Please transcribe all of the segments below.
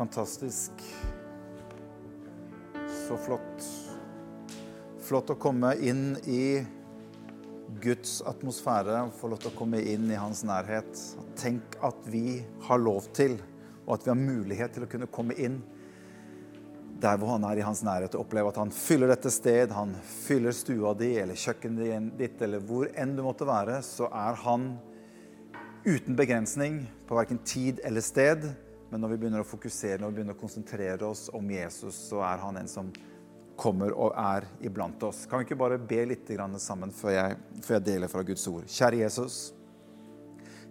Fantastisk. Så flott. Flott å komme inn i Guds atmosfære, få lov til å komme inn i hans nærhet. Tenk at vi har lov til, og at vi har mulighet til å kunne komme inn der hvor han er i hans nærhet, og oppleve at han fyller dette sted, han fyller stua di eller kjøkkenet ditt, eller hvor enn du måtte være, så er han uten begrensning på verken tid eller sted. Men når vi begynner å fokusere når vi begynner å konsentrere oss om Jesus, så er han en som kommer og er iblant oss. Kan vi ikke bare be litt sammen før jeg, før jeg deler fra Guds ord? Kjære Jesus.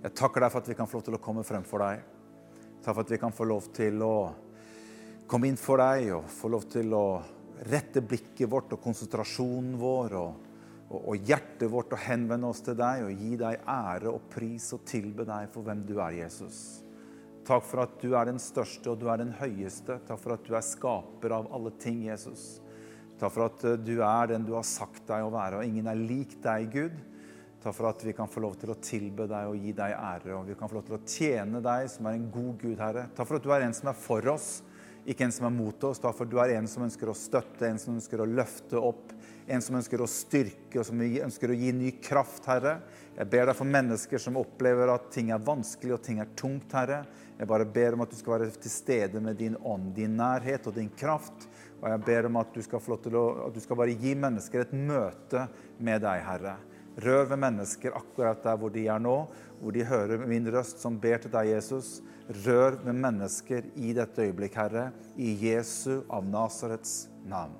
Jeg takker deg for at vi kan få lov til å komme frem for deg. Takk for at vi kan få lov til å komme inn for deg og få lov til å rette blikket vårt og konsentrasjonen vår og, og, og, hjertet vårt og henvende oss til deg og gi deg ære og pris og tilbe deg for hvem du er, Jesus. Takk for at du er den største og du er den høyeste. Takk for at du er skaper av alle ting, Jesus. Takk for at du er den du har sagt deg å være, og ingen er lik deg, Gud. Takk for at vi kan få lov til å tilbe deg og gi deg ære, og vi kan få lov til å tjene deg, som er en god Gud, Herre. Takk for at du er en som er for oss ikke en som er mot oss. Da, for du er en som ønsker å støtte, en som ønsker å løfte opp, en som ønsker å styrke, og som ønsker å gi ny kraft, Herre. Jeg ber deg for mennesker som opplever at ting er vanskelig og ting er tungt, Herre. Jeg bare ber om at du skal være til stede med din ånd, din nærhet og din kraft. Og jeg ber om at du skal, å, at du skal bare gi mennesker et møte med deg, Herre. Rør ved mennesker akkurat der hvor de er nå, hvor de hører min røst som ber til deg, Jesus. Rør ved mennesker i dette øyeblikk, Herre, i Jesu av Nasarets navn.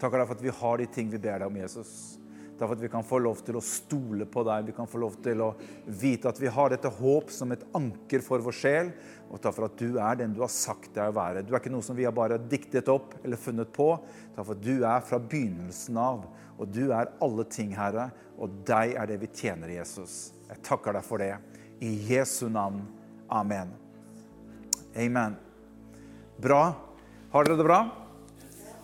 Deg for at vi har de ting vi ber deg om, Jesus. Takk for at vi kan få lov til å stole på deg. Vi kan få lov til å vite at vi har dette håp som et anker for vår sjel. Og takk for at du er den du har sagt deg å være. Du er ikke noe som vi har bare diktet opp eller funnet på. Takk for at du er fra begynnelsen av. Og du er alle ting, Herre. Og deg er det vi tjener, Jesus. Jeg takker deg for det. I Jesu navn. Amen. Amen. Bra. Har dere det bra?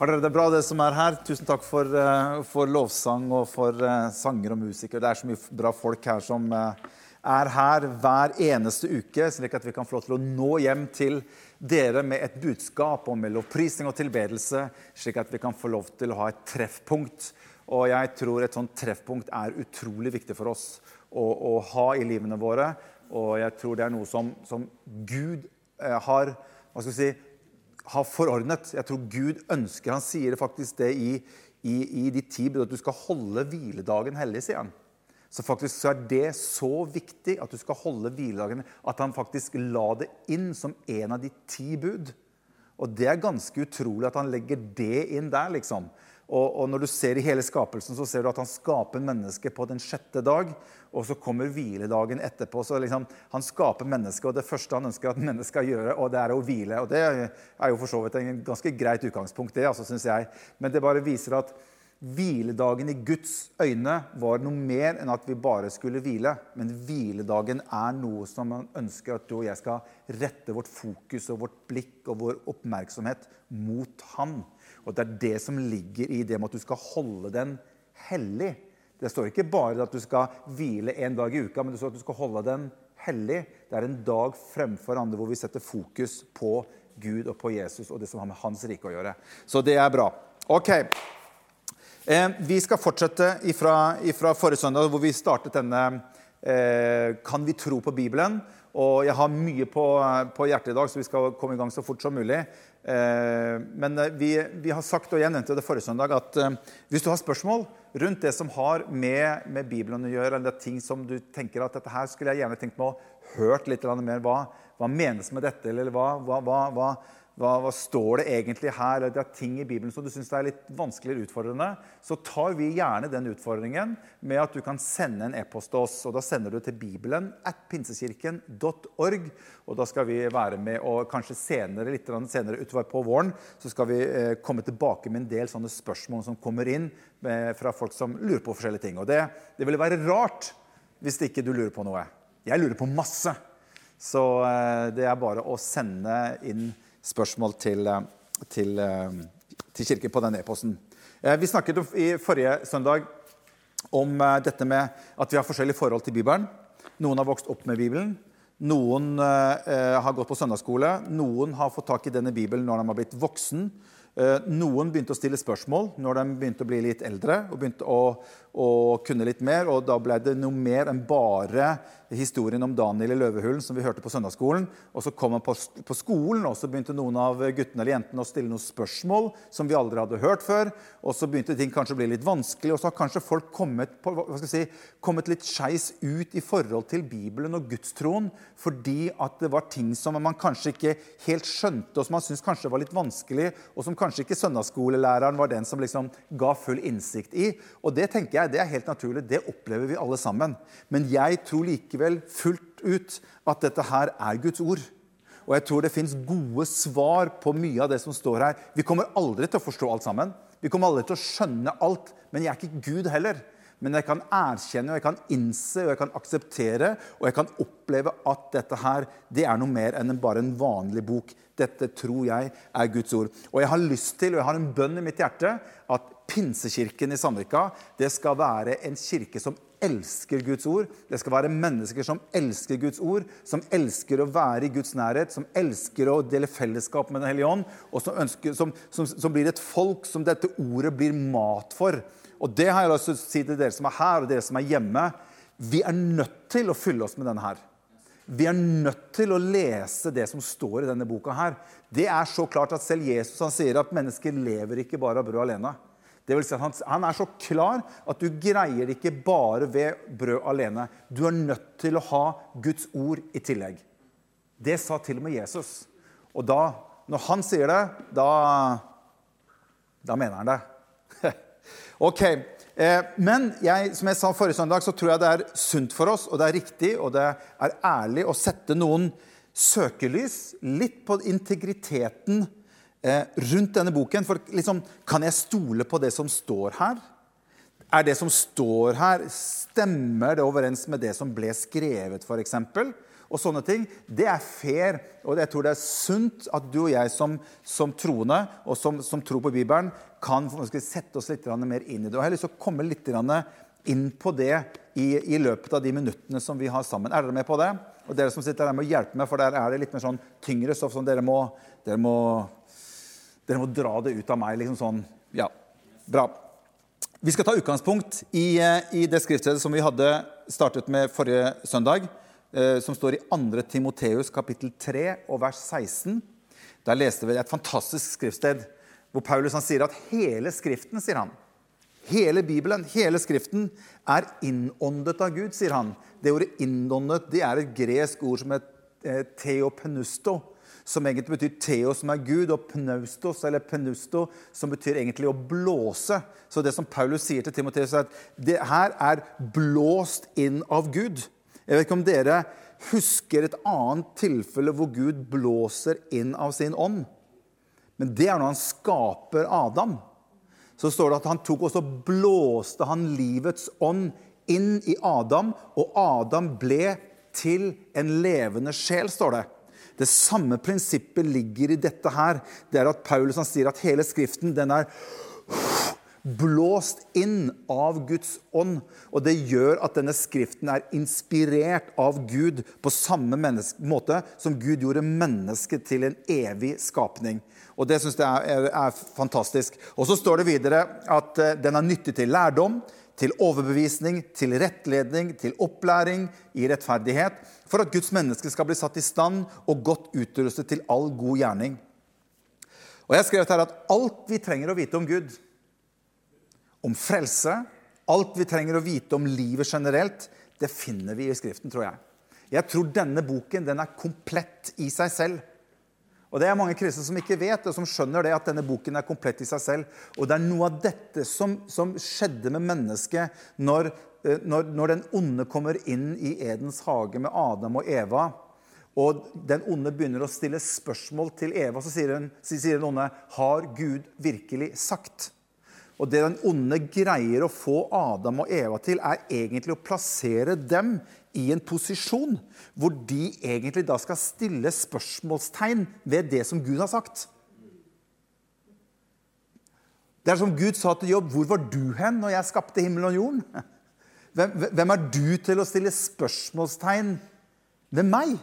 Har dere det bra, det som er her? Tusen takk for, uh, for lovsang og for uh, sanger og musikere. Det er så mye bra folk her som uh, er her hver eneste uke, slik at vi kan få lov til å nå hjem til dere med et budskap om lovprisning og tilbedelse, slik at vi kan få lov til å ha et treffpunkt. Og jeg tror et sånt treffpunkt er utrolig viktig for oss å, å ha i livene våre. Og jeg tror det er noe som, som Gud Eh, har, hva skal vi si, har forordnet. Jeg tror Gud ønsker Han sier faktisk det i, i, i de ti bud, at du skal holde hviledagen hellig, sier han. Så faktisk så er det så viktig at du skal holde hviledagen, at han faktisk la det inn som en av de ti bud. Og det er ganske utrolig at han legger det inn der, liksom. Og, og, når du ser i hele skapelsen, så ser du at han skaper mennesket på den sjette dag. Og så kommer hviledagen etterpå. så liksom, Han skaper mennesket, og det første han ønsker at mennesket skal gjøre, og det er å hvile. Og det er jo for så vidt en ganske greit utgangspunkt, det, altså, syns jeg. Men det bare viser at hviledagen i Guds øyne var noe mer enn at vi bare skulle hvile. Men hviledagen er noe som han ønsker at du og jeg skal rette vårt fokus og vårt blikk og vår oppmerksomhet mot Han. Og det er det som ligger i det med at du skal holde den hellig. Det står ikke bare at du skal hvile en dag i uka, men det står at du skal holde den hellig. Det er en dag fremfor andre hvor vi setter fokus på Gud og på Jesus og det som har med hans rike å gjøre. Så det er bra. Ok. Eh, vi skal fortsette ifra, ifra, forrige søndag, hvor vi startet denne eh, Kan vi tro på Bibelen? Og jeg har mye på, på, hjertet i dag, så vi skal komme i gang så fort som mulig. Eh, men eh, vi, vi, har sagt, og jeg det forrige søndag, at eh, hvis du har spørsmål rundt det som har med, med Bibelen å gjøre, eller ting som du tenker at dette her skulle jeg gjerne tenkt meg å hørt litt mer hva, hva menes med dette, eller hva, hva, hva hva, hva, står det egentlig her? Eller det er ting i Bibelen som du syns er litt vanskelig eller utfordrende. Så tar vi gjerne den utfordringen med at du kan sende en e-post til oss. og Da sender du til bibelen at pinsekirken.org. Og da skal vi være med, og kanskje senere litt senere utover på våren så skal vi eh, komme tilbake med en del sånne spørsmål som kommer inn med, fra folk som lurer på forskjellige ting. Og det, det ville være rart hvis ikke du lurer på noe. Jeg lurer på masse. Så eh, det er bare å sende inn spørsmål til, eh, til, eh, til kirken på den e-posten. Eh, vi snakket i forrige søndag om dette med at vi har forskjellige forhold til Bibelen. Noen har vokst opp med Bibelen. Noen har gått på søndagsskole. Noen har fått tak i denne Bibelen når de har blitt voksen. Eh, noen begynte å stille spørsmål når de begynte å bli litt eldre og begynte å, å kunne litt mer. Og da ble det noe mer enn bare historien om Daniel i løvehulen som vi hørte på søndagsskolen. Og så kom han på, på, skolen, og så begynte noen av guttene eller jentene å stille noen spørsmål som vi aldri hadde hørt før. Og så begynte ting kanskje å bli litt vanskelig, og så har kanskje folk kommet, på, si, kommet litt skeis ut i forhold til Bibelen og gudstroen fordi at det var ting som man kanskje ikke helt skjønte, og som man syntes kanskje var litt vanskelig, og som kanskje ikke søndagsskolelæreren var den som liksom ga full innsikt i. Og det tenker jeg, det er helt naturlig. Det opplever vi alle sammen. Men jeg tror likevel fullt ut at dette her er Guds ord. Og jeg tror det fins gode svar på mye av det som står her. Vi kommer aldri til å forstå alt sammen. Vi kommer aldri til å skjønne alt. Men jeg er ikke Gud heller. Men jeg kan erkjenne, og jeg kan innse og jeg kan akseptere og jeg kan oppleve at dette her, det er noe mer enn bare en vanlig bok. Dette tror jeg er Guds ord. Og jeg har lyst til, og jeg har en bønn i mitt hjerte, at Pinsekirken i Sandvika det skal være en kirke som elsker Guds ord. Det skal være mennesker som elsker Guds ord, som elsker å være i Guds nærhet, som elsker å dele fellesskap med Den hellige ånd, og som, ønsker, som, som, som blir et folk som dette ordet blir mat for. Og det har jeg lyst til å si til dere som er her, og dere som er hjemme. Vi er nødt til å fylle oss med denne her. Vi er nødt til å lese det som står i denne boka her. Det er så klart at selv Jesus han sier at mennesker lever ikke bare av brød alene. Det vil si at han, er så klar at du greier det ikke bare ved brød alene. Du er nødt til å ha Guds ord i tillegg. Det sa til og med Jesus. Og da, når han sier det, da, da mener han det. Ok, eh, Men jeg, som jeg sa forrige søndag, så tror jeg det er sunt for oss, og det er riktig og det er ærlig å sette noen søkelys litt på integriteten eh, rundt denne boken. For liksom, kan jeg stole på det som står her? Er det som står her, stemmer det overens med det som ble skrevet, f.eks.? Og sånne ting. Det er fair, og jeg tror det er sunt at du og jeg som, som troende og som, som, tror på Bibelen, kan sette oss litt mer inn i det. Og Jeg har lyst til å komme litt inn på det i, i, løpet av de minuttene som vi har sammen. Er dere med på det? Og dere som sitter der, må hjelpe meg, for der er det litt mer sånn tyngre stoff som dere må, dere dere må dra det ut av meg. liksom sånn. Ja, bra. Vi skal ta utgangspunkt i, eh, i det skriftstedet som vi hadde startet med forrige søndag, som står i 2. Timoteus kapittel 3 og vers 16. Der leste vi et fantastisk skriftsted hvor Paulus sier at hele Skriften sier han, hele Bibelen, hele Skriften, er innåndet av Gud, sier han. Det ordet 'innåndet' det er et gresk ord som heter theopenusto, teopenusto som egentlig betyr theo, som er Gud, og pnaustos, eller penusto, som betyr egentlig å blåse. Så det som Paulus sier til Timoteus, er at det her er blåst inn av Gud. Jeg vet ikke om dere husker et annet tilfelle hvor Gud blåser inn av sin ånd. Men det er når han skaper Adam. Så står det at han tok og så blåste han livets ånd inn i Adam, og Adam ble til en levende sjel, står det. Det samme prinsippet ligger i dette her. Det er at Paulus han sier at hele Skriften den er blåst inn av Guds ånd. Og det gjør at denne skriften er inspirert av Gud på samme måte som Gud gjorde mennesket til en evig skapning. Og Det syns jeg er, er, er, fantastisk. Og Så står det videre at uh, den er nyttig til lærdom, til overbevisning, til rettledning, til opplæring i rettferdighet, for at Guds menneske skal bli satt i stand og godt utrustet til all god gjerning. Og Jeg har skrevet her at alt vi trenger å vite om Gud, om frelse, alt vi trenger å vite om livet generelt, det finner vi i Skriften, tror jeg. Jeg tror denne boken den er komplett i seg selv. Og Det er mange kristne som ikke vet og som skjønner det, at denne boken er komplett i seg selv. Og det er noe av dette som, som skjedde med mennesket når, eh, når, når, den onde kommer inn i Edens hage med Adam og Eva. Og den onde begynner å stille spørsmål til Eva. Så sier den, sier den onde, 'Har Gud virkelig sagt?' Og det den onde greier å få Adam og Eva til, er egentlig å plassere dem i en posisjon hvor de egentlig da skal stille spørsmålstegn ved det som Gud har sagt. Det er som Gud sa til Jobb, 'Hvor var du hen når jeg skapte himmelen og jorden?' Hvem, hvem er du til å stille spørsmålstegn ved meg.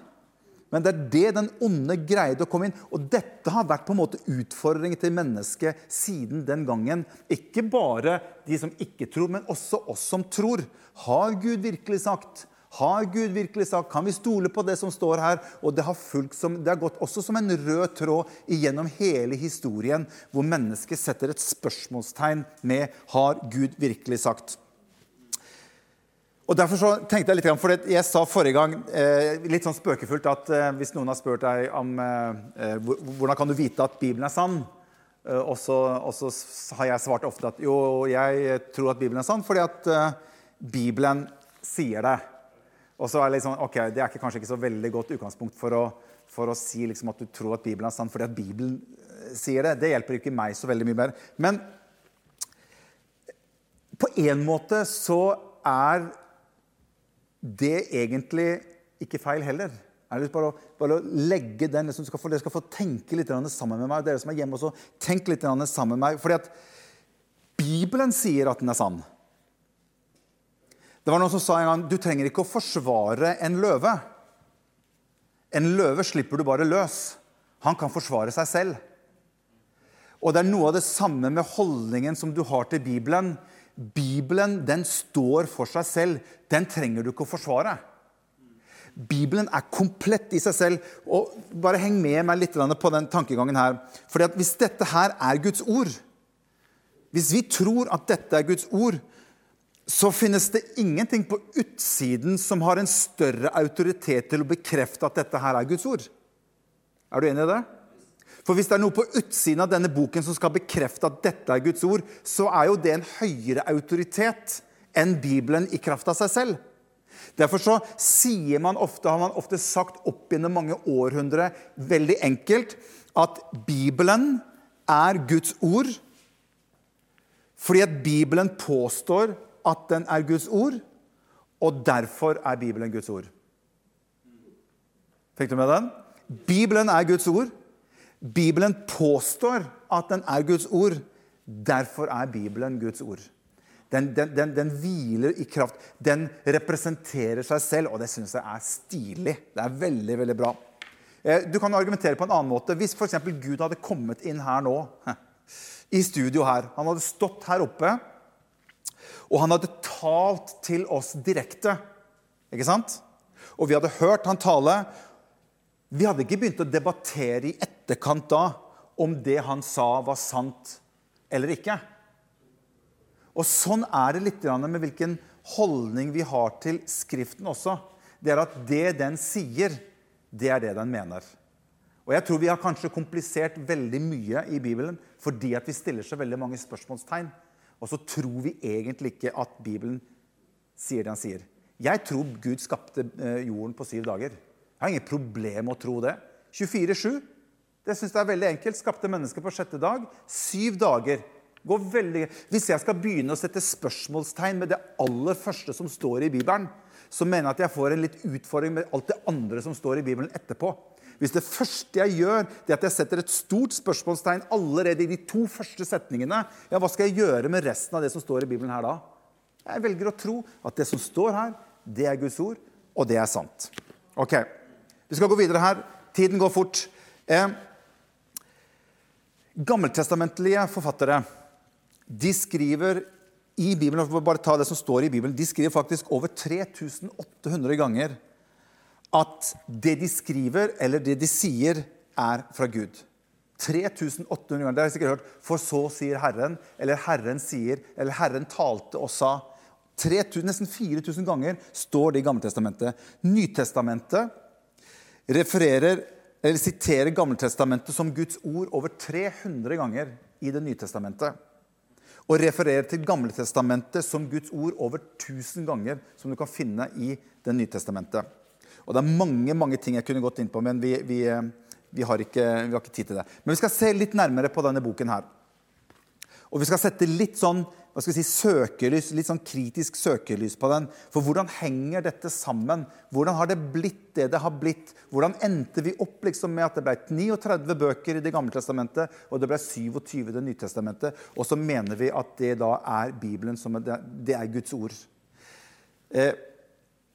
Men det er det den onde greide å komme inn. Og dette har vært på en måte utfordringen til mennesket siden den gangen. Ikke bare de som ikke tror, men også oss som tror. Har Gud virkelig sagt? Har Gud virkelig sagt? Kan vi stole på det som står her? Og det har, som, det har gått også som en rød tråd gjennom hele historien, hvor mennesket setter et spørsmålstegn med har Gud virkelig sagt? Og derfor så tenkte Jeg litt, for jeg sa forrige gang eh, litt sånn spøkefullt at eh, hvis noen har spurt deg om eh, hvordan kan du vite at Bibelen er sann, og så, har jeg svart ofte at jo, jeg tror at Bibelen er sann fordi at Bibelen sier det. Og så er det litt sånn, ok, det er kanskje ikke så veldig godt utgangspunkt for å, for å si liksom at du tror at Bibelen er sann fordi at Bibelen sier det. Det hjelper ikke meg så veldig mye mer. Men på en måte så er det er egentlig ikke feil heller. Jeg har lyst bare å, bare å legge den, liksom, skal få, Dere skal få tenke litt sammen med meg. Dere som er hjemme også, tenk litt sammen med meg. Fordi at Bibelen sier at den er sann. Det var noen som sa en gang du trenger ikke å forsvare en løve. En løve slipper du bare løs. Han kan forsvare seg selv. Og det er noe av det samme med holdningen som du har til Bibelen. Bibelen den står for seg selv. Den trenger du ikke å forsvare. Bibelen er komplett i seg selv. og Bare heng med meg litt på den tankegangen her. Fordi Hvis dette her er Guds ord, hvis vi tror at dette er Guds ord, så finnes det ingenting på utsiden som har en større autoritet til å bekrefte at dette her er Guds ord. Er du enig i det? For hvis det er noe på utsiden av denne boken som skal bekrefte at dette er Guds ord, så er jo det en høyere autoritet enn Bibelen i kraft av seg selv. Derfor så sier man ofte, har man ofte sagt opp gjennom mange århundre veldig enkelt at Bibelen er Guds ord fordi at Bibelen påstår at den er Guds ord, og derfor er Bibelen Guds ord. Fikk du med den? Bibelen er Guds ord. Bibelen påstår at den er Guds ord. Derfor er Bibelen Guds ord. Den, den, den, den hviler i kraft. Den representerer seg selv, og det syns jeg er stilig. Det er veldig, veldig bra. Eh, du kan argumentere på en annen måte. Hvis f.eks. Gud hadde kommet inn her nå, i studio her Han hadde stått her oppe, og han hadde talt til oss direkte. Ikke sant? Og vi hadde hørt han tale, vi hadde ikke begynt å debattere i etterkant da om det han sa, var sant eller ikke. Og Sånn er det litt med hvilken holdning vi har til Skriften også. Det er at det den sier, det er det den mener. Og Jeg tror vi har kanskje komplisert veldig mye i Bibelen fordi at vi stiller så veldig mange spørsmålstegn. Og så tror vi egentlig ikke at Bibelen sier det han sier. Jeg tror Gud skapte eh, jorden på syv dager. Jeg har ingen problem med å tro det. 24-7. Det synes jeg er veldig enkelt. Skapte mennesker på sjette dag. Syv dager. Går veldig... Hvis jeg skal begynne å sette spørsmålstegn med det aller første som står i Bibelen, så mener jeg at jeg får en litt utfordring med alt det andre som står i Bibelen etterpå. Hvis det første jeg gjør, det er at jeg setter et stort spørsmålstegn allerede i de to første setningene, ja, hva skal jeg gjøre med resten av det som står i Bibelen her da? Jeg velger å tro at det som står her, det er Guds ord, og det er sant. Ok. Vi skal gå videre her. Tiden går fort. Eh, gammeltestamentlige forfattere de skriver i Bibelen, bare ta det som står i Bibelen, de skriver faktisk over 3800 ganger at det de skriver, eller det de sier, er fra Gud. 3800 ganger. Det har jeg sikkert hørt. For så sier Herren, eller Herren sier, eller Herren talte og sa. 3000, nesten 4000 ganger står det i Gammeltestamentet. Nytestamentet refererer eller siterer Gammeltestamentet som Guds ord over 300 ganger i Det nye testamentet. Og refererer til Gammeltestamentet som Guds ord over 1000 ganger, som du kan finne i Det nye testamentet. Og Det er mange mange ting jeg kunne gått inn på, men vi, vi, vi, har ikke, vi har ikke tid til det. Men vi skal se litt nærmere på denne boken her. Og vi skal sette litt sånn hva skal vi si, søkelys, litt sånn kritisk søkelys på den. For hvordan henger dette sammen? Hvordan har det blitt det det har blitt? Hvordan endte vi opp liksom med at det ble 39 bøker i Det gamle testamentet, og det ble 27 i Det nye testamentet? Og så mener vi at det da er Bibelen som er, det er Guds ord. Eh,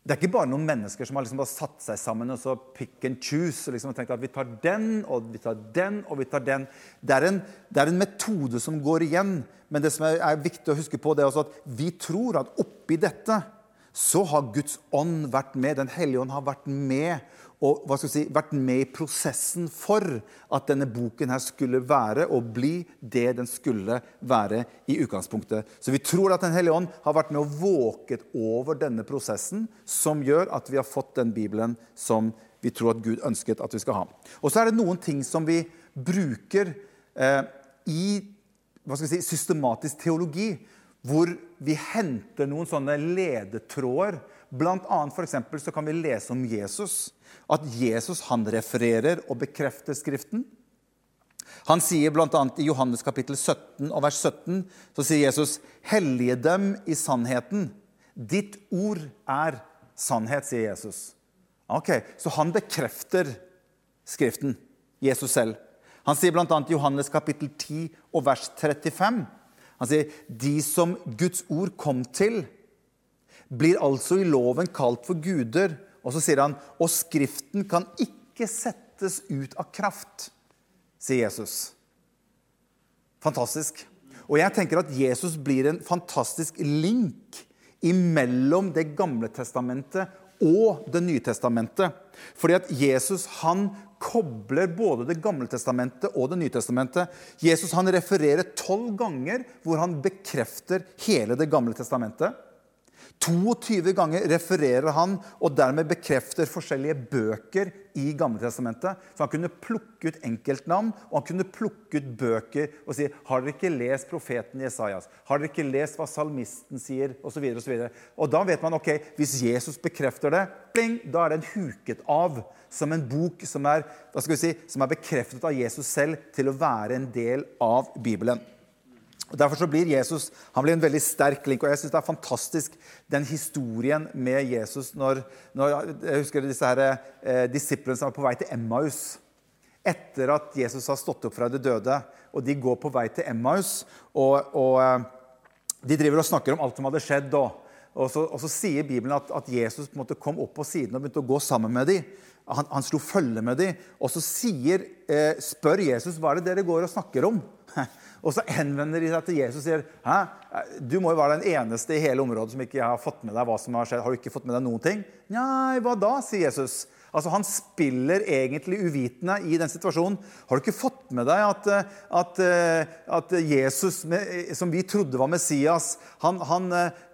Det er ikke bare noen mennesker som har liksom bare satt seg sammen og så pick and choose. og liksom tenkt at Vi tar den, og vi tar den, og vi tar den. Det er en, det er en metode som går igjen. Men det som er, er viktig å huske på, det er også at vi tror at oppi dette så har Guds ånd vært med. Den hellige ånd har vært med og hva skal si, vært med i prosessen for at denne boken her skulle være og bli det den skulle være i utgangspunktet. Så vi tror at Den hellige ånd har vært med og våket over denne prosessen som gjør at vi har fått den Bibelen som vi tror at Gud ønsket at vi skal ha. Og så er det noen ting som vi bruker eh, i hva skal si, systematisk teologi, hvor vi henter noen sånne ledetråder. Blant annet for så kan vi lese om Jesus at Jesus han refererer og bekrefter Skriften. Han sier bl.a. i Johannes kapittel 17 og vers 17 så sier Jesus, 'Hellige dem i sannheten'. Ditt ord er sannhet, sier Jesus. Ok, Så han bekrefter Skriften, Jesus selv. Han sier bl.a. i Johannes kapittel 10 og vers 35. Han sier, 'De som Guds ord kom til', blir altså i loven kalt for guder og så sier han og Skriften kan ikke settes ut av kraft, sier Jesus. Fantastisk. Og jeg tenker at Jesus blir en fantastisk link imellom Det gamle testamentet og Det nye testamentet. Fordi at Jesus han kobler både Det gamle testamentet og Det nye testamentet. Jesus han refererer tolv ganger hvor han bekrefter hele Det gamle testamentet. 22 ganger refererer han og dermed bekrefter forskjellige bøker i Gamletestamentet. Så han kunne plukke ut enkeltnavn og han kunne plukke ut bøker og si Har dere ikke lest profeten Jesajas? Har dere ikke lest hva salmisten sier? Og, så videre, og, så og da vet man ok, hvis Jesus bekrefter det, bling, da er den huket av som en bok som er, hva skal vi si, som er bekreftet av Jesus selv til å være en del av Bibelen. Og Derfor så blir Jesus han blir en veldig sterk link. og Jeg synes det er fantastisk den historien med Jesus når, når Jeg husker disse her, eh, disiplene som var på vei til Emmaus. Etter at Jesus har stått opp fra de døde, og de går på vei til Emmaus. Og, og eh, de driver og snakker om alt som hadde skjedd. Og, og, så, og så, sier Bibelen at, at Jesus på en måte kom opp på siden og begynte å gå sammen med dem. Han, han slo følge med dem. Og så sier, eh, spør Jesus hva er det dere går og snakker om. Og så henvender de seg til Jesus og sier Hæ? du må jo være den eneste i hele området som ikke har fått med deg hva som har skjedd. Har du ikke fått med deg noen ting? Nei, hva da? sier Jesus. Altså, Han spiller egentlig uvitende i den situasjonen. Har du ikke fått med deg at, at, at Jesus, som vi trodde var Messias han, han,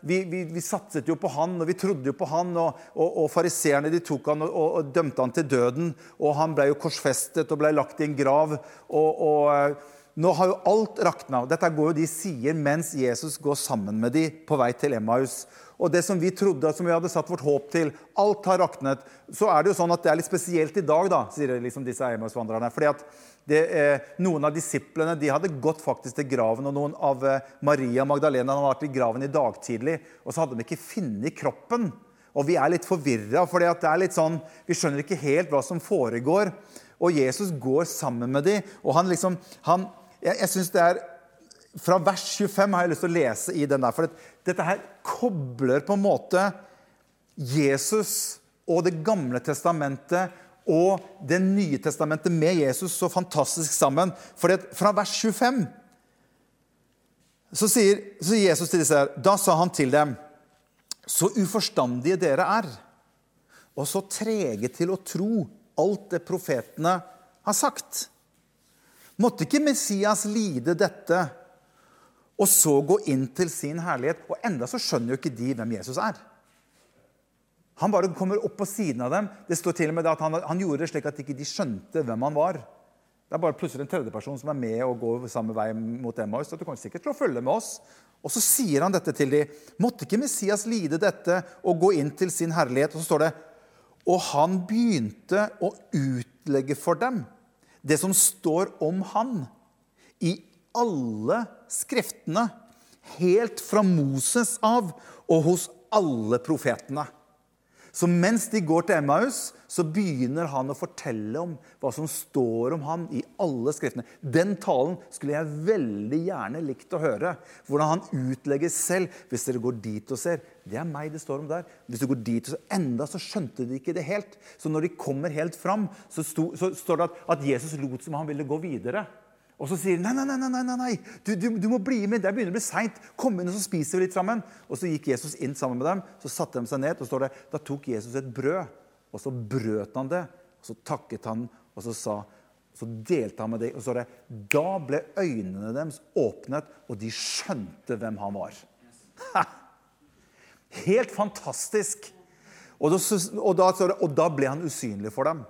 vi, vi, vi, satset jo på han, og vi trodde jo på han. Og, og, og fariseerne de tok han og, og, dømte han til døden. Og han ble jo korsfestet og ble lagt i en grav. og, nå har jo alt rakna. Dette går jo de sier mens Jesus går sammen med de på vei til Emmaus. Og det som vi trodde, som vi hadde satt vårt håp til, alt har raknet. Så er det jo sånn at det er litt spesielt i dag, da, sier liksom disse Emmaus-vandrerne. fordi at det, eh, Noen av disiplene de hadde gått faktisk til graven, og noen av eh, Maria Magdalena hadde vært i graven i dag tidlig, og så hadde de ikke funnet kroppen. Og vi er litt forvirra, for det er litt sånn, vi skjønner ikke helt hva som foregår. Og Jesus går sammen med dem, og han liksom, han, jeg, jeg synes det er Fra vers 25 har jeg lyst til å lese i den der. For dette her kobler på en måte Jesus og Det gamle testamentet og Det nye testamentet med Jesus så fantastisk sammen. For fra vers 25 så sier, så sier Jesus til disse her Da sa han til dem Så uforstandige dere er, og så trege til å tro alt det profetene har sagt. Måtte ikke Messias lide dette og så gå inn til sin herlighet? Og enda så skjønner jo ikke de hvem Jesus er. Han bare kommer opp på siden av dem. Det står til og med at han, han gjorde det slik at ikke de skjønte hvem han var. Det er bare plutselig en tredjeperson som er med og går samme vei mot Emmaus. Du kommer sikkert til å følge med oss. Og så sier han dette til dem. Måtte ikke Messias lide dette og gå inn til sin herlighet? Og så står det Og han begynte å utlegge for dem det som står om han i alle skriftene, helt fra Moses av og hos alle profetene. Så mens de går til Emmaus, så begynner han å fortelle om hva som står om han i alle skriftene. Den talen skulle jeg veldig gjerne likt å høre. Hvordan han utlegger selv. Hvis dere går dit og ser, det er meg det står om der. Hvis du går dit og ser, Enda så skjønte de ikke det helt. Så når de kommer helt fram, så, sto, så står det at, at Jesus lot som han ville gå videre. Og så sier de nei, nei, nei, nei, nei, Du, du, du må bli med. Det begynner å bli seint. Kom inn, og så spiser vi litt sammen. Og så gikk Jesus inn sammen med dem. Så satte de seg ned, og står det, da tok Jesus et brød, og så brøt han det. Og så takket han, og så sa så delte han med dem. Og så det, da ble øynene deres åpnet, og de skjønte hvem han var. Helt fantastisk. Og da, og, da, og da ble han usynlig for dem.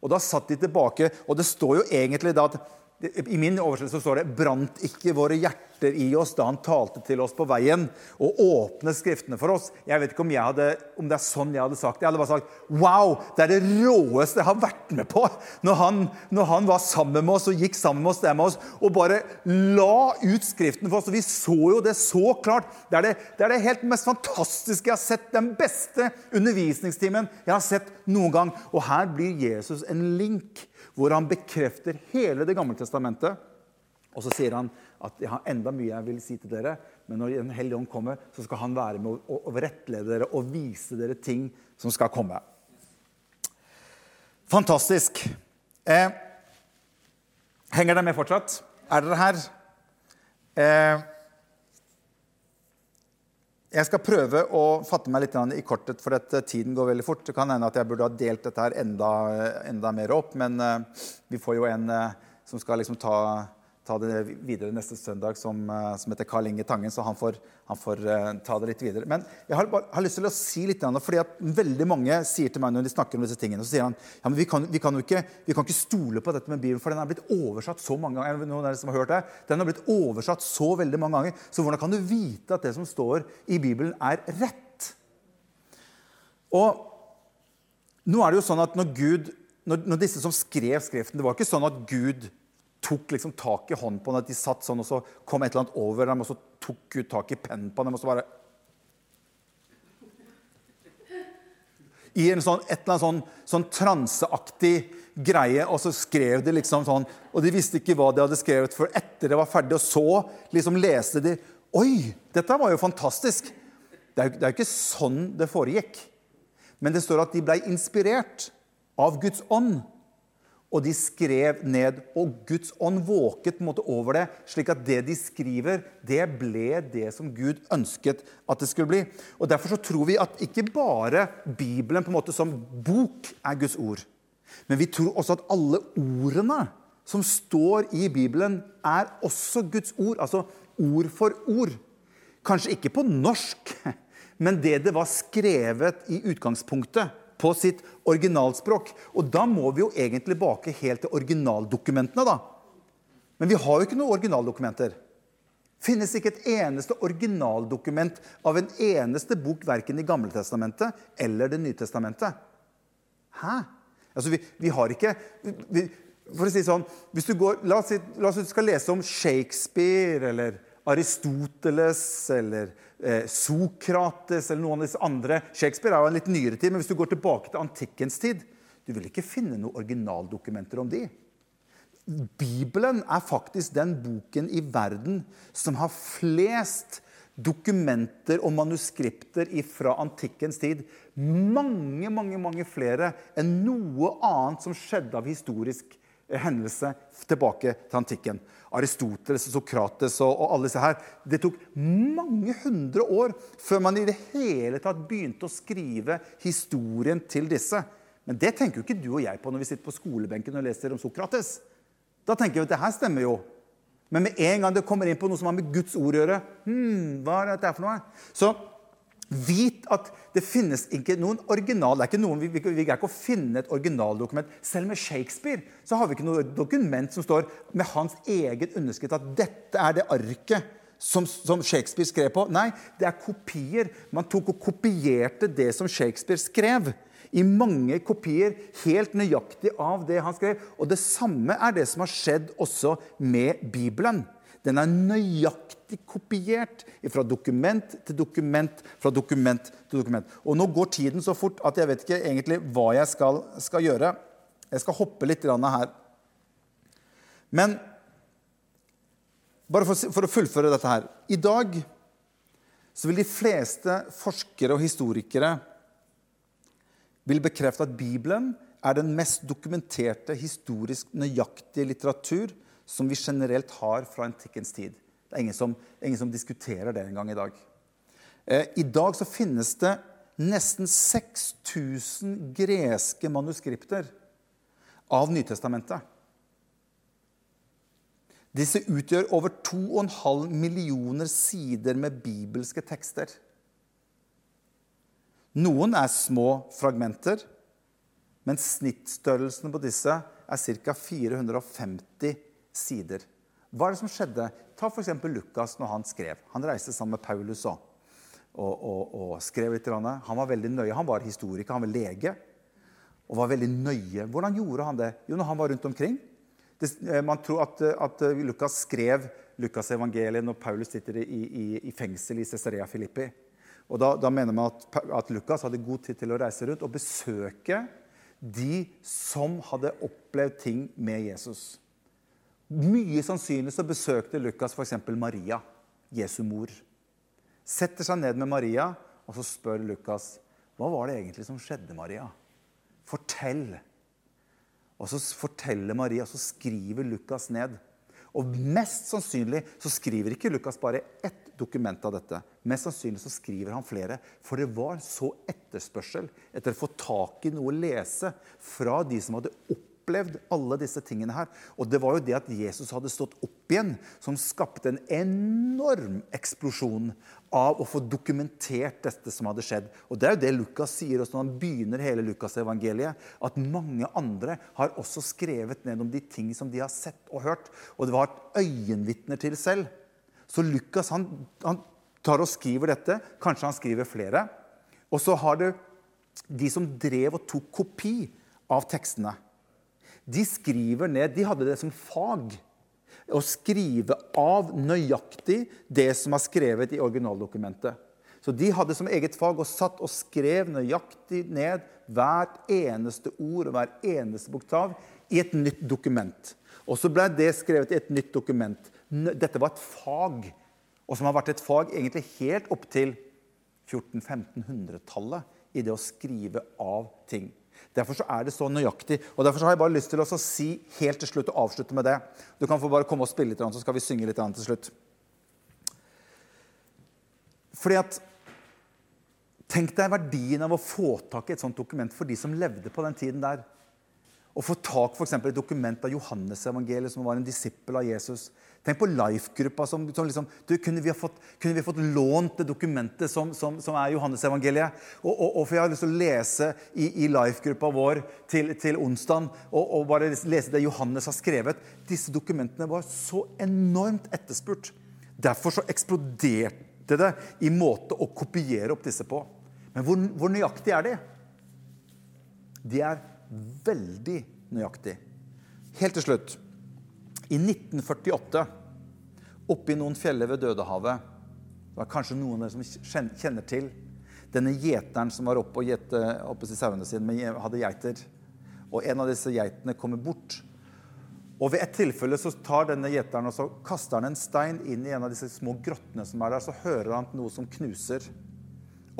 Og da satt de tilbake, og det står jo egentlig da at i min oversettelse står det 'brant ikke våre hjerter i oss da han talte til oss på veien' og åpnet Skriftene for oss. Jeg vet ikke om, hadde, om, det er sånn jeg hadde sagt det. Jeg hadde bare sagt 'wow, det er det råeste jeg har vært med på'. Når han, når han var sammen med oss og gikk sammen med oss der med oss og bare la ut Skriften for oss. Og vi så jo det så klart. Det er det, det er det helt mest fantastiske jeg har sett. Den beste undervisningstimen jeg har sett noen gang. Og her blir Jesus en link hvor han bekrefter hele Det gamle testamentet. Og så sier han at jeg har enda mye jeg vil si til dere, men når Den hellige ånd kommer, så skal han være med å rettlede dere og vise dere ting som skal komme. Fantastisk. Eh, henger dere med fortsatt? Er dere her? Eh, jeg skal prøve å fatte meg litt i kortet, for at tiden går veldig fort. Det kan hende at jeg burde ha delt dette her enda, enda mer opp, men uh, vi får jo en som skal liksom ta ta det videre neste søndag, som, eh, som heter Karl Inge Tangen. Så han får, han får uh, ta det litt videre. Men jeg har, har lyst til å si litt, fordi at veldig mange sier til meg når de snakker om disse tingene, så sier han ja, men vi kan, vi kan jo ikke, vi kan ikke stole på dette med Bibelen, for den er blitt oversatt så mange ganger. Noen av dere som har hørt det, Den har blitt oversatt så veldig mange ganger. Så hvordan kan du vite at det som står i Bibelen, er rett? Og nå er det jo sånn at når Gud når, når disse som skrev Skriften Det var ikke sånn at Gud tok liksom tak i hånden på dem. At de satt sånn, og så kom et eller annet over dem, og så tok Gud tak i pennen på dem. og så bare... I en sånn, et eller annet sånn, sånn transeaktig greie, og så skrev de liksom sånn Og de visste ikke hva de hadde skrevet før etter det var ferdig, og så liksom leste de Oi, dette var jo fantastisk! Det er, det er jo ikke sånn det foregikk. Men det står at de ble inspirert av Guds ånd og de skrev ned. Og Guds ånd våket måte over det, slik at det de skriver, det ble det som Gud ønsket at det skulle bli. Og Derfor så tror vi at ikke bare Bibelen på en måte som bok er Guds ord, men vi tror også at alle ordene som står i Bibelen, er også Guds ord. Altså ord for ord. Kanskje ikke på norsk, men det det var skrevet i utgangspunktet på sitt originalspråk. Og da må vi jo egentlig bake helt til originaldokumentene, da. Men vi har jo ikke noen originaldokumenter. Finnes ikke et eneste originaldokument av en eneste bok verken i Gamletestamentet eller Det nye testamentet. Hæ? Altså, vi, vi har ikke vi, For å si sånn hvis du går, La oss si la oss du skal lese om Shakespeare eller Aristoteles eller eh, Sokrates eller noen av disse andre. Shakespeare er jo en litt nyere tid, men hvis du går tilbake til antikkens tid, du vil ikke finne noen originaldokumenter om de. Bibelen er faktisk den boken i verden som har flest dokumenter og manuskripter fra antikkens tid. Mange, mange, mange flere enn noe annet som skjedde av historisk hendelse tilbake til antikken. Aristoteles, Sokrates og, og alle disse her. Det tok mange hundre år før man i det hele tatt begynte å skrive historien til disse. Men det tenker jo ikke du og jeg på når vi sitter på skolebenken og leser om Sokrates. Da tenker vi at det her stemmer jo. Men med en gang det kommer inn på noe som har med Guds ord å gjøre hmm, hva er dette for noe? Så Vit at det finnes ikke noen original det er ikke noen, vi, vi, greier ikke å finne et originaldokument. Selv med Shakespeare så har vi ikke noe dokument som står med hans egen underskrift at dette er det arket som, som, Shakespeare skrev på. Nei, det er kopier. Man tok og kopierte det som Shakespeare skrev. I mange kopier, helt nøyaktig av det han skrev. Og det samme er det som har skjedd også med Bibelen. Den er nøyaktig nøyaktig kopiert fra dokument til dokument, fra dokument til dokument. Og nå går tiden så fort at jeg vet ikke egentlig hva jeg skal, skal gjøre. Jeg skal hoppe litt her. Men bare for, for, å fullføre dette her. I dag så vil de fleste forskere og historikere vil bekrefte at Bibelen er den mest dokumenterte historisk nøyaktige litteratur som vi generelt har fra antikkens tid. Det er ingen som, ingen som diskuterer det engang i dag. Eh, I dag så finnes det nesten 6000 greske manuskripter av Nytestamentet. Disse utgjør over 2,5 millioner sider med bibelske tekster. Noen er små fragmenter, men snittstørrelsen på disse er ca. 450 sider. Hva er det som skjedde? Ta f.eks. Lukas når han skrev. Han reiste sammen med Paulus og, og, og, og skrev litt. Han var veldig nøye. Han var historiker, han var lege og var veldig nøye. Hvordan gjorde han det? Jo, når han var rundt omkring. Det, eh, man tror at, at Lukas skrev Lukas evangeliet når Paulus sitter i, i, i fengsel i Cesarea Filippi. Og da, da mener man at, at, Lukas hadde god tid til å reise rundt og besøke de som hadde opplevd ting med Jesus. Mye sannsynlig så besøkte Lukas f.eks. Maria, Jesu mor. Setter seg ned med Maria, og så spør Lukas hva var det egentlig som skjedde, Maria. Fortell. Og så forteller Maria, og så skriver Lukas ned. Og mest sannsynlig så skriver ikke Lukas bare ett dokument av dette. Mest sannsynlig så skriver han flere. For det var så etterspørsel etter å få tak i noe å lese fra de som hadde opplevd opplevd alle disse tingene her. Og det var jo det at Jesus hadde stått opp igjen, som skapte en enorm eksplosjon av å få dokumentert dette som hadde skjedd. Og Det er jo det Lukas sier også når han begynner hele Lukasevangeliet. At mange andre har også skrevet ned om de ting som de har sett og hørt. Og det var øyenvitner til selv. Så Lukas han, han tar og skriver dette. Kanskje han skriver flere. Og så har det de som drev og tok kopi av tekstene. De skriver ned De hadde det som fag. Å skrive av nøyaktig det som er skrevet i originaldokumentet. Så de hadde som eget fag og satt og skrev nøyaktig ned hvert eneste ord og hver eneste bokstav i et nytt dokument. Og så ble det skrevet i et nytt dokument. Dette var et fag, og som har vært et fag egentlig helt opp til 1400-1500-tallet i det å skrive av ting. Derfor er det så nøyaktig. Og derfor har jeg bare lyst til å si helt til slutt og avslutte med det. Du kan få bare komme og spille litt, så skal vi synge litt til slutt. Fordi at Tenk deg verdien av å få tak i et sånt dokument for de som levde på den tiden der. Å få tak i et dokument av Johannes-evangeliet, som var en disippel av Jesus. Tenk på Life-gruppa. som, som liksom, kunne, vi fått, kunne, vi fått, lånt det dokumentet som, som, som er Johannes-evangeliet? Og, og, og, for Jeg har lyst til å lese i, i Life-gruppa vår til, til onsdag og, og, bare lese det Johannes har skrevet. Disse dokumentene var så enormt etterspurt. Derfor så eksploderte det i måte å kopiere opp disse på. Men hvor, hvor nøyaktig er de? De er veldig nøyaktig. Helt til slutt. I 1948, oppe i noen fjeller ved Dødehavet Det var kanskje noen av dere som kjenner til denne gjeteren som var oppe og gjette sauene sine, men hadde geiter. Og en av disse geitene kommer bort. Og Ved et tilfelle så tar denne gjeteren og så kaster han en stein inn i en av disse små grottene som er der. Så hører han noe som knuser.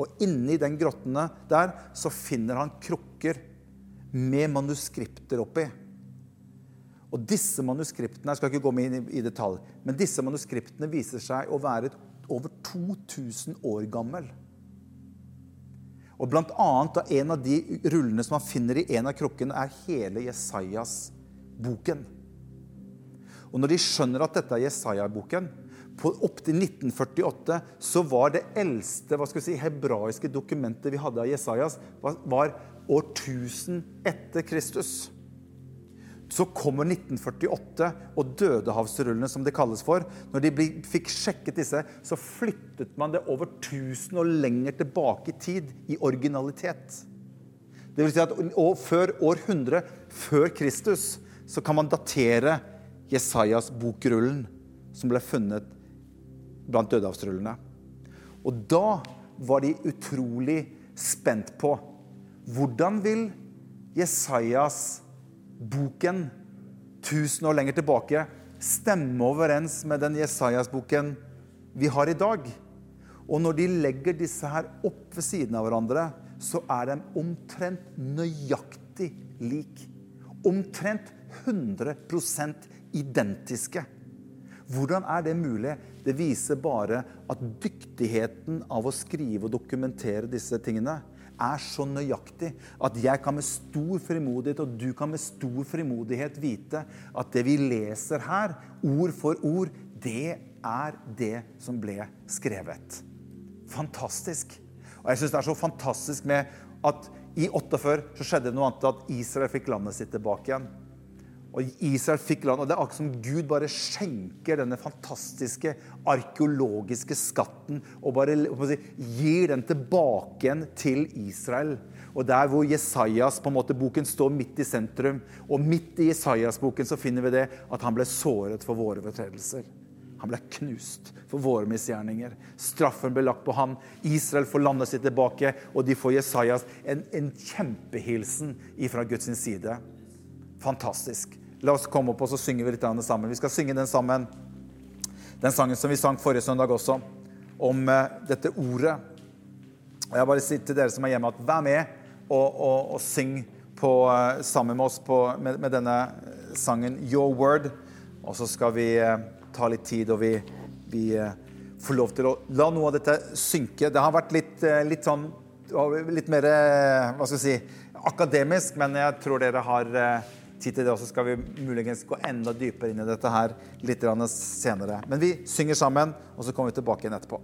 Og inni den grottene der så finner han krukker med manuskripter oppi. Og disse manuskriptene jeg skal ikke gå med inn i detalj, men disse manuskriptene viser seg å være over 2000 år gammel. Og blant annet En av de rullene som man finner i en av krukkene, er hele Jesajas-boken. Og Når de skjønner at dette er Jesaja-boken, Opptil 1948 så var det eldste hva skal vi si, hebraiske dokumentet vi hadde av Jesajas, var år 1000 etter Kristus. Så kommer 1948 og dødehavsrullene, som det kalles for. Når de fikk sjekket disse, så flyttet man det over 1000 og lenger tilbake i tid i originalitet. Det vil si at før år 100 før Kristus så kan man datere Jesajas bokrullen, som ble funnet blant dødehavsrullene. Og da var de utrolig spent på hvordan vil Jesajas boken tusen år lenger tilbake stemme overens med den Jesajas-boken vi har i dag. Og når de legger disse her opp ved siden av hverandre, så er de omtrent nøyaktig lik. Omtrent 100% identiske. Hvordan er det mulig? Det viser bare at dyktigheten av å skrive og dokumentere disse tingene er så nøyaktig at jeg kan med stor frimodighet, og du kan med stor frimodighet vite at det vi leser her, ord for ord, det er det som ble skrevet. Fantastisk. Og jeg syns det er så fantastisk med at i 48 så skjedde det noe annet, at Israel fikk landet sitt tilbake igjen. Og Israel fikk land, og Det er akkurat som Gud bare skjenker denne fantastiske arkeologiske skatten og bare si, gir den tilbake igjen til Israel. Og Der hvor Jesajas på en måte, boken står midt i sentrum, og midt i Jesajas-boken så finner vi det at han ble såret for våre fortredelser. Han ble knust for våre misgjerninger. Straffen ble lagt på ham. Israel får landet sitt tilbake, og de får Jesajas en, en kjempehilsen fra Guds side. Fantastisk. La oss komme opp og så synger vi litt sammen. Vi skal synge den sammen. Den sangen som vi sang forrige søndag også, om uh, dette ordet. Og jeg bare sier til dere som er hjemme, at vær med og, og, og syng på, uh, sammen med oss på, med, med, denne sangen 'Your Word'. Og så skal vi ta litt tid, og vi, vi får lov til å la noe av dette synke. Det har vært litt, litt sånn Litt mer hva skal jeg si, akademisk, men jeg tror dere har tid til det, og så skal vi muligens gå enda dypere inn i dette her litt senere. Men vi synger sammen, og så kommer vi tilbake igjen etterpå.